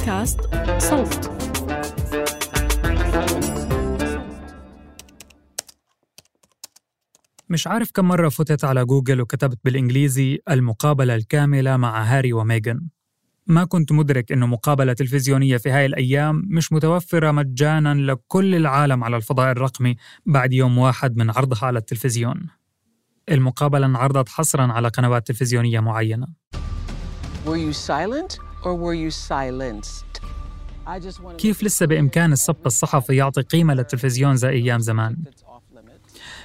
بودكاست صوت. مش عارف كم مرة فتت على جوجل وكتبت بالإنجليزي المقابلة الكاملة مع هاري وميغان. ما كنت مدرك إنه مقابلة تلفزيونية في هاي الأيام مش متوفرة مجانا لكل العالم على الفضاء الرقمي بعد يوم واحد من عرضها على التلفزيون. المقابلة انعرضت حصرا على قنوات تلفزيونية معينة. Were you silent? Or were you silenced? كيف لسه بإمكان السبق الصحفي يعطي قيمة للتلفزيون زي أيام زمان.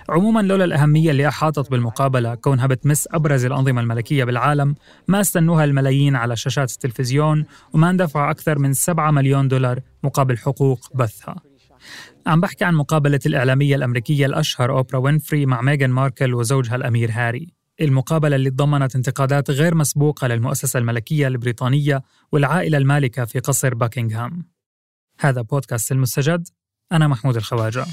عموما لولا الأهمية اللي أحاطت بالمقابلة كونها بتمس أبرز الأنظمة الملكية بالعالم ما استنوها الملايين على شاشات التلفزيون وما اندفع أكثر من 7 مليون دولار مقابل حقوق بثها. عم بحكي عن مقابلة الإعلامية الأمريكية الأشهر أوبرا وينفري مع ميغان ماركل وزوجها الأمير هاري. المقابلة اللي تضمنت انتقادات غير مسبوقة للمؤسسة الملكية البريطانية والعائلة المالكة في قصر باكنغهام هذا بودكاست المستجد. أنا محمود الخواجة.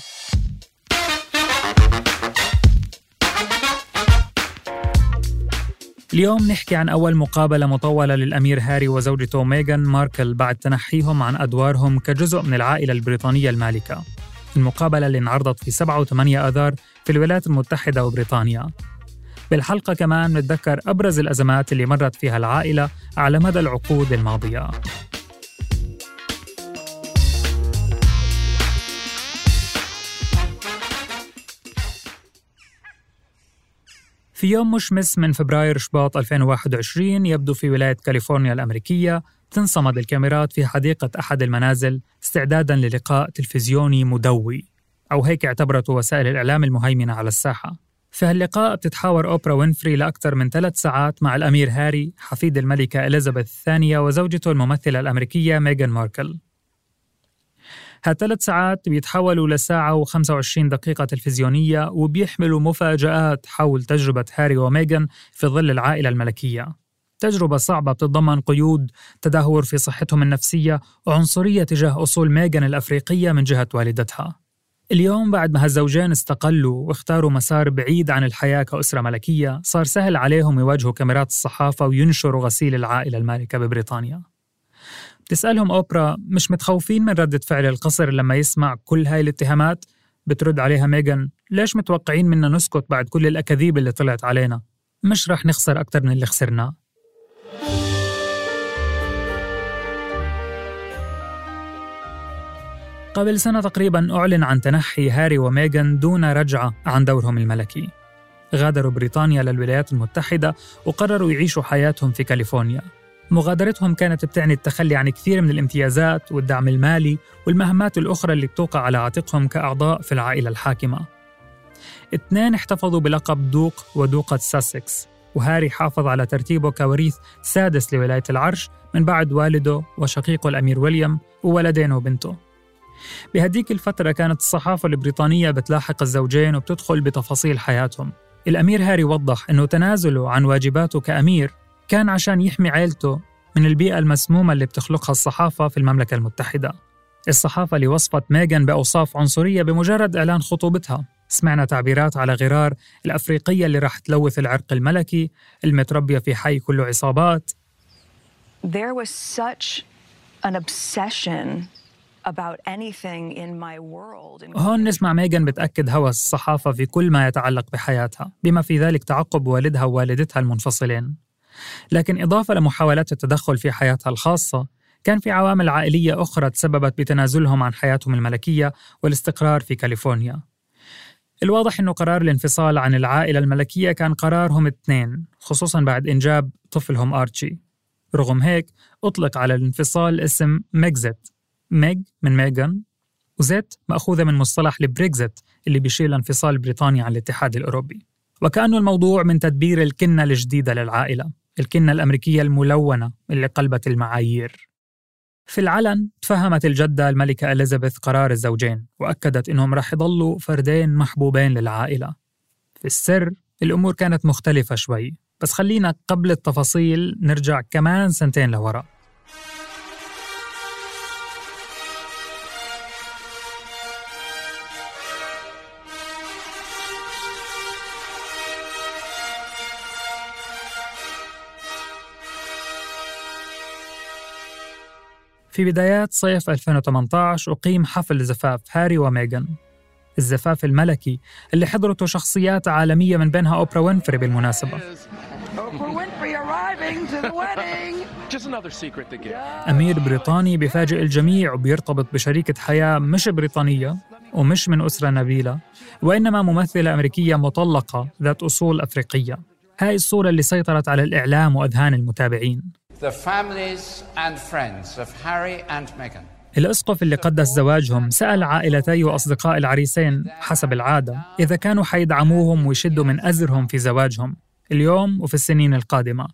اليوم نحكي عن أول مقابلة مطولة للأمير هاري وزوجته ميغان ماركل بعد تنحيهم عن أدوارهم كجزء من العائلة البريطانية المالكة. المقابلة اللي انعرضت في 7 و8 آذار في الولايات المتحدة وبريطانيا. بالحلقة كمان نتذكر أبرز الأزمات اللي مرت فيها العائلة على مدى العقود الماضية. في يوم مشمس من فبراير شباط 2021 يبدو في ولاية كاليفورنيا الأمريكية تنصمد الكاميرات في حديقة أحد المنازل استعدادا للقاء تلفزيوني مدوي. أو هيك اعتبرته وسائل الإعلام المهيمنة على الساحة. في هاللقاء بتتحاور أوبرا وينفري لأكثر من ثلاث ساعات مع الأمير هاري حفيد الملكة إليزابيث الثانية وزوجته الممثلة الأمريكية ميغان ماركل. هالثلاث ساعات بيتحولوا لساعة و25 دقيقة تلفزيونية وبيحملوا مفاجآت حول تجربة هاري وميغان في ظل العائلة الملكية. تجربة صعبة بتتضمن قيود تدهور في صحتهم النفسية وعنصرية تجاه أصول ميغان الأفريقية من جهة والدتها. اليوم بعد ما هالزوجين استقلوا واختاروا مسار بعيد عن الحياة كأسرة ملكية صار سهل عليهم يواجهوا كاميرات الصحافة وينشروا غسيل العائلة المالكة ببريطانيا بتسألهم أوبرا مش متخوفين من ردة فعل القصر لما يسمع كل هاي الاتهامات؟ بترد عليها ميغان ليش متوقعين منا نسكت بعد كل الأكاذيب اللي طلعت علينا؟ مش رح نخسر أكتر من اللي خسرناه قبل سنة تقريبا أعلن عن تنحي هاري وميغان دون رجعة عن دورهم الملكي. غادروا بريطانيا للولايات المتحدة وقرروا يعيشوا حياتهم في كاليفورنيا. مغادرتهم كانت بتعني التخلي عن كثير من الامتيازات والدعم المالي والمهمات الأخرى اللي بتوقع على عاتقهم كأعضاء في العائلة الحاكمة. اثنين احتفظوا بلقب دوق ودوقة ساسكس وهاري حافظ على ترتيبه كوريث سادس لولاية العرش من بعد والده وشقيقه الأمير ويليام وولدين وبنته. بهديك الفترة كانت الصحافة البريطانية بتلاحق الزوجين وبتدخل بتفاصيل حياتهم. الأمير هاري وضح أنه تنازله عن واجباته كأمير كان عشان يحمي عيلته من البيئة المسمومة اللي بتخلقها الصحافة في المملكة المتحدة. الصحافة اللي وصفت ميغان بأوصاف عنصرية بمجرد إعلان خطوبتها. سمعنا تعبيرات على غرار الأفريقية اللي راح تلوث العرق الملكي المتربية في حي كله عصابات. There was such an obsession about anything in my world. هون نسمع ميغان بتأكد هوس الصحافة في كل ما يتعلق بحياتها بما في ذلك تعقب والدها ووالدتها المنفصلين. لكن إضافة لمحاولات التدخل في حياتها الخاصة كان في عوامل عائلية أخرى تسببت بتنازلهم عن حياتهم الملكية والاستقرار في كاليفورنيا. الواضح أنه قرار الانفصال عن العائلة الملكية كان قرارهم اثنين خصوصا بعد إنجاب طفلهم آرتشي رغم هيك أطلق على الانفصال اسم Megxit Meg من ميغان و xit مأخوذة من مصطلح البريكزيت اللي بيشير لانفصال بريطانيا عن الاتحاد الأوروبي. وكأنه الموضوع من تدبير الكنة الجديدة للعائلة الكنة الأمريكية الملونة اللي قلبت المعايير. في العلن تفهمت الجدة الملكة إليزابيث قرار الزوجين وأكدت إنهم رح يضلوا فردين محبوبين للعائلة. في السر الأمور كانت مختلفة شوي بس خلينا قبل التفاصيل نرجع كمان سنتين لورا. في بدايات صيف 2018 أقيم حفل زفاف هاري وميغان. الزفاف الملكي اللي حضرته شخصيات عالمية من بينها أوبرا وينفري بالمناسبة. أمير بريطاني بفاجئ الجميع وبيرتبط بشريكة حياة مش بريطانية ومش من أسرة نبيلة وإنما ممثلة أمريكية مطلقة ذات أصول أفريقية. هاي الصورة اللي سيطرت على الإعلام وأذهان المتابعين. The families and friends of Harry and Meghan الأسقف اللي قدس زواجهم سأل عائلتي وأصدقاء العريسين حسب العادة إذا كانوا حيدعموهم ويشدوا من أزرهم في زواجهم اليوم وفي السنين القادمة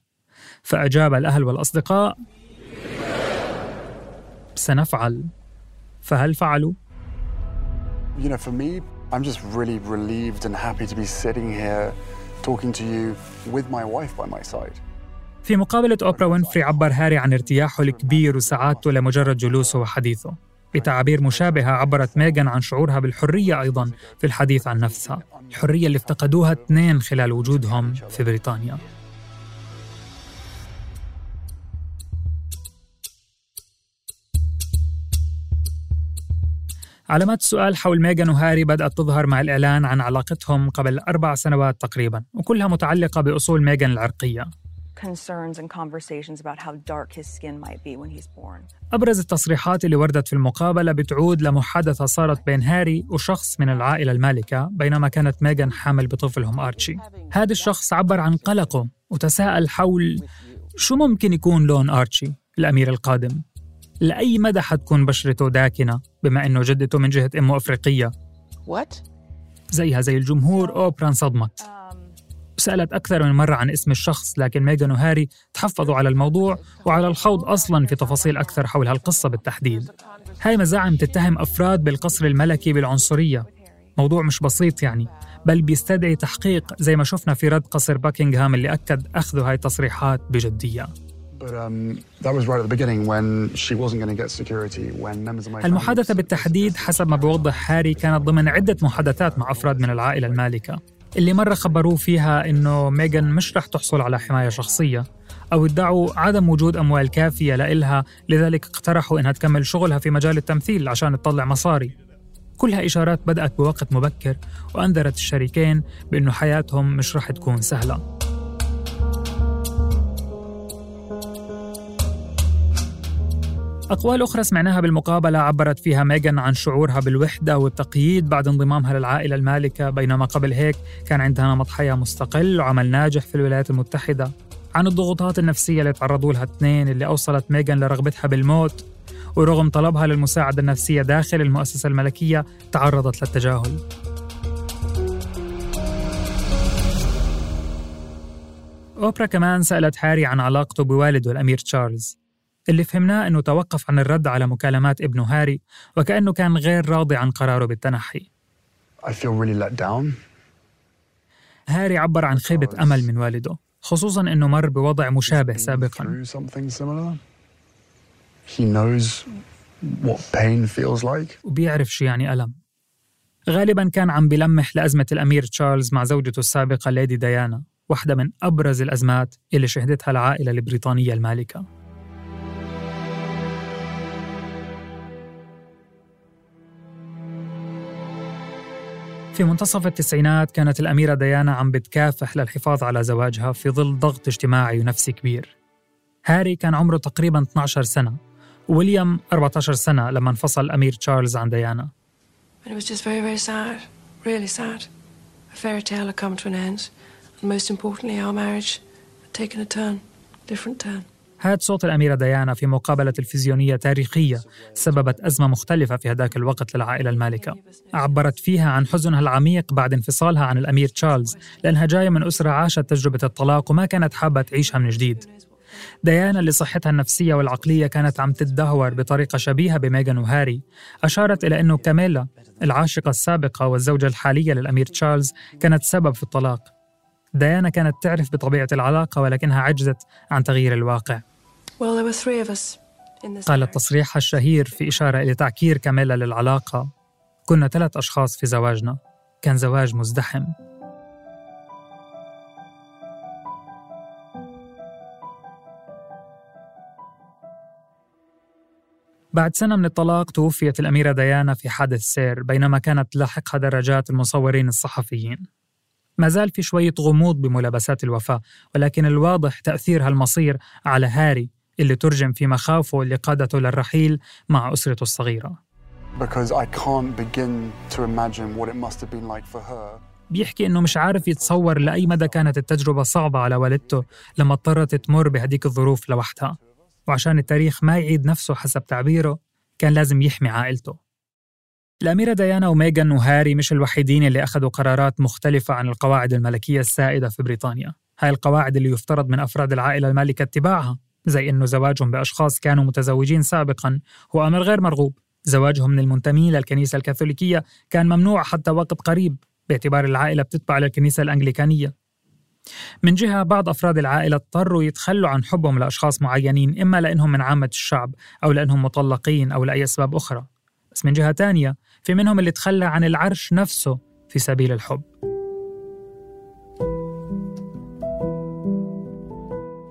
فأجاب الأهل والأصدقاء سنفعل فهل فعلوا؟ You know, for me, I'm just really relieved and happy to be sitting here talking to you with my wife by my side. في مقابلة أوبرا وينفري عبر هاري عن ارتياحه الكبير وسعادته لمجرد جلوسه وحديثه بتعابير مشابهة عبرت ميغان عن شعورها بالحرية أيضا في الحديث عن نفسها الحرية اللي افتقدوها اثنين خلال وجودهم في بريطانيا. علامات السؤال حول ميغان وهاري بدأت تظهر مع الإعلان عن علاقتهم قبل أربع سنوات تقريبا وكلها متعلقة بأصول ميغان العرقية. Concerns and conversations about how dark his skin might be when he's born. أبرز التصريحات اللي وردت في المقابلة بتعود لمحادثة صارت بين هاري وشخص من العائلة المالكة بينما كانت ميغان حامل بطفلهم آرتشي هذا الشخص عبر عن قلقه وتساءل حول شو ممكن يكون لون آرتشي الأمير القادم لأي مدى حتكون بشرته داكنة بما أنه جدته من جهة أمه أفريقية What? زيها زي الجمهور أوبرا انصدمت سألت أكثر من مرة عن اسم الشخص لكن ميغان وهاري تحفظوا على الموضوع وعلى الخوض أصلا في تفاصيل أكثر حول هالقصة بالتحديد. هاي مزاعم تتهم أفراد بالقصر الملكي بالعنصرية. موضوع مش بسيط يعني بل بيستدعي تحقيق زي ما شفنا في رد قصر باكنغهام اللي أكد أخذ هاي التصريحات بجدية. Um. المحادثة بالتحديد حسب ما بيوضح هاري كانت ضمن عدة محادثات مع أفراد من العائلة المالكة. اللي مرة خبروه فيها إنه ميغان مش رح تحصل على حماية شخصية أو ادعوا عدم وجود أموال كافية لإلها لذلك اقترحوا إنها تكمل شغلها في مجال التمثيل عشان تطلع مصاري. كلها إشارات بدأت بوقت مبكر وأنذرت الشريكين بأنه حياتهم مش رح تكون سهلة. أقوال أخرى سمعناها بالمقابلة عبرت فيها ميغان عن شعورها بالوحدة والتقييد بعد انضمامها للعائلة المالكة. بينما قبل هيك كان عندها نمط حياة مستقل وعمل ناجح في الولايات المتحدة. عن الضغوطات النفسية اللي تعرضوا لها الاثنين اللي أوصلت ميغان لرغبتها بالموت ورغم طلبها للمساعدة النفسية داخل المؤسسة الملكية تعرضت للتجاهل. أوبرا كمان سألت هاري عن علاقته بوالده الأمير تشارلز. اللي فهمناه أنه توقف عن الرد على مكالمات ابنه هاري وكأنه كان غير راضي عن قراره بالتنحي I feel really let down. هاري عبر عن خيبة أمل من والده خصوصا أنه مر بوضع مشابه سابقا Through something similar. He knows what pain feels like. وبيعرف شو يعني ألم غالبا كان عم بلمح لأزمة الأمير تشارلز مع زوجته السابقة ليدي ديانا واحدة من أبرز الأزمات اللي شهدتها العائلة البريطانية المالكة في منتصف التسعينات كانت الأميرة ديانا عم بتكافح للحفاظ على زواجها في ظل ضغط اجتماعي ونفسي كبير هاري كان عمره تقريبا 12 سنة ويليام 14 سنة لما انفصل الأمير تشارلز عن ديانا it was just very, very sad, really sad. A fairy tale had come to an end. And most importantly, our marriage had taken a turn, different turn. هاد صوت الأميرة ديانا في مقابلة تلفزيونية تاريخية سببت أزمة مختلفة في هذاك الوقت للعائلة المالكة. عبرت فيها عن حزنها العميق بعد انفصالها عن الأمير تشارلز لأنها جاية من أسرة عاشت تجربة الطلاق وما كانت حابة تعيشها من جديد. ديانا اللي صحتها النفسية والعقلية كانت عم تتدهور بطريقة شبيهة بميغان وهاري. أشارت إلى أنه كاميلا العاشقة السابقة والزوجة الحالية للأمير تشارلز كانت سبب في الطلاق. ديانا كانت تعرف بطبيعة العلاقة ولكنها عجزت عن تغيير الواقع. Marriage. تصريحها الشهير في إشارة إلى تعكير كاميلا للعلاقة. كنا ثلاث أشخاص في زواجنا. كان زواج مزدحم. بعد سنة من الطلاق توفيت الأميرة ديانا في حادث سير بينما كانت تلاحقها دراجات المصورين الصحفيين. ما زال في شوية غموض بملابسات الوفاة ولكن الواضح تأثير هالمصير على هاري اللي ترجم في مخاوفه اللي قادته للرحيل مع أسرته الصغيرة. بيحكي إنه مش عارف يتصور لأي مدى كانت التجربة صعبة على والدته لما اضطرت تمر بهديك الظروف لوحدها. وعشان التاريخ ما يعيد نفسه حسب تعبيره كان لازم يحمي عائلته. الأميرة ديانا وميغان وهاري مش الوحيدين اللي أخذوا قرارات مختلفة عن القواعد الملكية السائدة في بريطانيا. هاي القواعد اللي يفترض من أفراد العائلة المالكة اتباعها زي إنه زواجهم بأشخاص كانوا متزوجين سابقا هو أمر غير مرغوب. زواجهم من المنتمين للكنيسة الكاثوليكية كان ممنوع حتى وقت قريب باعتبار العائلة بتتبع للكنيسة الأنجليكانية. من جهة بعض أفراد العائلة اضطروا يتخلوا عن حبهم لأشخاص معينين إما لأنهم من عامة الشعب أو لأنهم مطلقين أو لأي أسباب أخرى. بس من جهة تانية في منهم اللي تخلى عن العرش نفسه في سبيل الحب.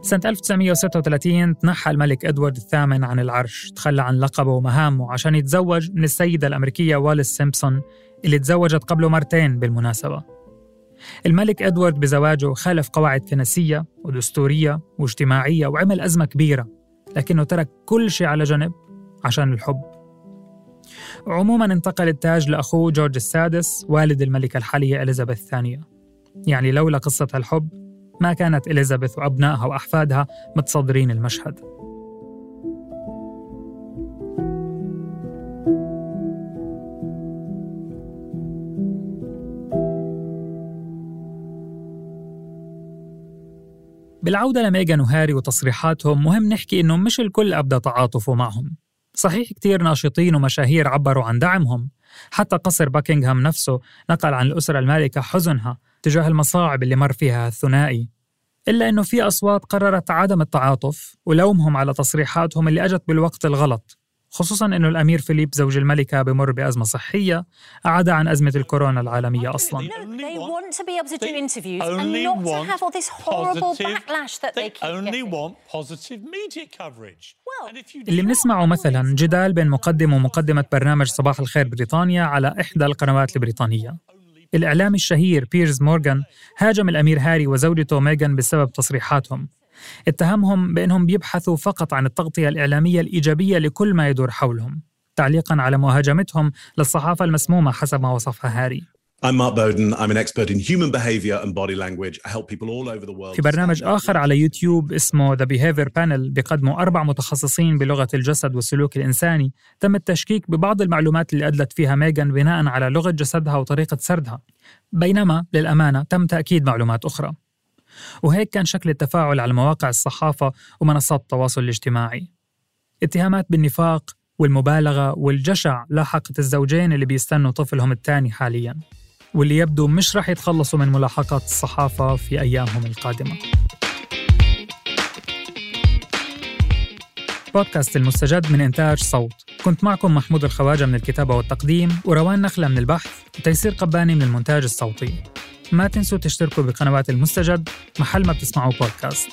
سنة 1936 تنحى الملك إدوارد الثامن عن العرش تخلى عن لقبه ومهامه عشان يتزوج من السيدة الأمريكية واليس سيمبسون اللي تزوجت قبله مرتين بالمناسبة. الملك إدوارد بزواجه خالف قواعد كنسية ودستورية واجتماعية وعمل أزمة كبيرة لكنه ترك كل شيء على جنب عشان الحب. عموما انتقل التاج لأخوه جورج السادس والد الملكة الحالية إليزابيث الثانية. يعني لولا قصة الحب ما كانت إليزابيث وأبنائها وأحفادها متصدرين المشهد. بالعودة لميغان وهاري وتصريحاتهم مهم نحكي إنه مش الكل أبدى تعاطفه معهم. صحيح كتير ناشطين ومشاهير عبروا عن دعمهم. حتى قصر باكنغهام نفسه نقل عن الأسرة المالكة حزنها تجاه المصاعب اللي مر فيها الثنائي. إلا أنه في أصوات قررت عدم التعاطف ولومهم على تصريحاتهم اللي أجت بالوقت الغلط. خصوصا أنه الأمير فيليب زوج الملكة بمر بأزمة صحية أعاد عن أزمة الكورونا العالمية أصلا. اللي بنسمعه مثلا جدال بين مقدم ومقدمة برنامج صباح الخير بريطانيا على إحدى القنوات البريطانية. الإعلامي الشهير بيرز مورغان هاجم الأمير هاري وزوجته ميغان بسبب تصريحاتهم. اتهمهم بأنهم بيبحثوا فقط عن التغطية الإعلامية الإيجابية لكل ما يدور حولهم تعليقا على مهاجمتهم للصحافة المسمومة حسب ما وصفها هاري I'm Mark Bowden. I'm an expert in human behavior and body language. I help people all over the world. في برنامج آخر على يوتيوب اسمه The Behavior Panel بيقدموا أربع متخصصين بلغة الجسد والسلوك الإنساني تم التشكيك ببعض المعلومات اللي أدلت فيها ميغان بناء على لغة جسدها وطريقة سردها بينما للأمانة تم تأكيد معلومات أخرى وهيك كان شكل التفاعل على مواقع الصحافة ومنصات التواصل الاجتماعي. اتهامات بالنفاق والمبالغة والجشع لاحقت الزوجين اللي بيستنوا طفلهم الثاني حالياً واللي يبدو مش رح يتخلصوا من ملاحقات الصحافة في أيامهم القادمة. بودكاست المستجد من إنتاج صوت. كنت معكم محمود الخواجة من الكتابة والتقديم وروان نخلة من البحث وتيسير قباني من المونتاج الصوتي. ما تنسوا تشتركوا بقنوات المستجد محل ما بتسمعوا بودكاست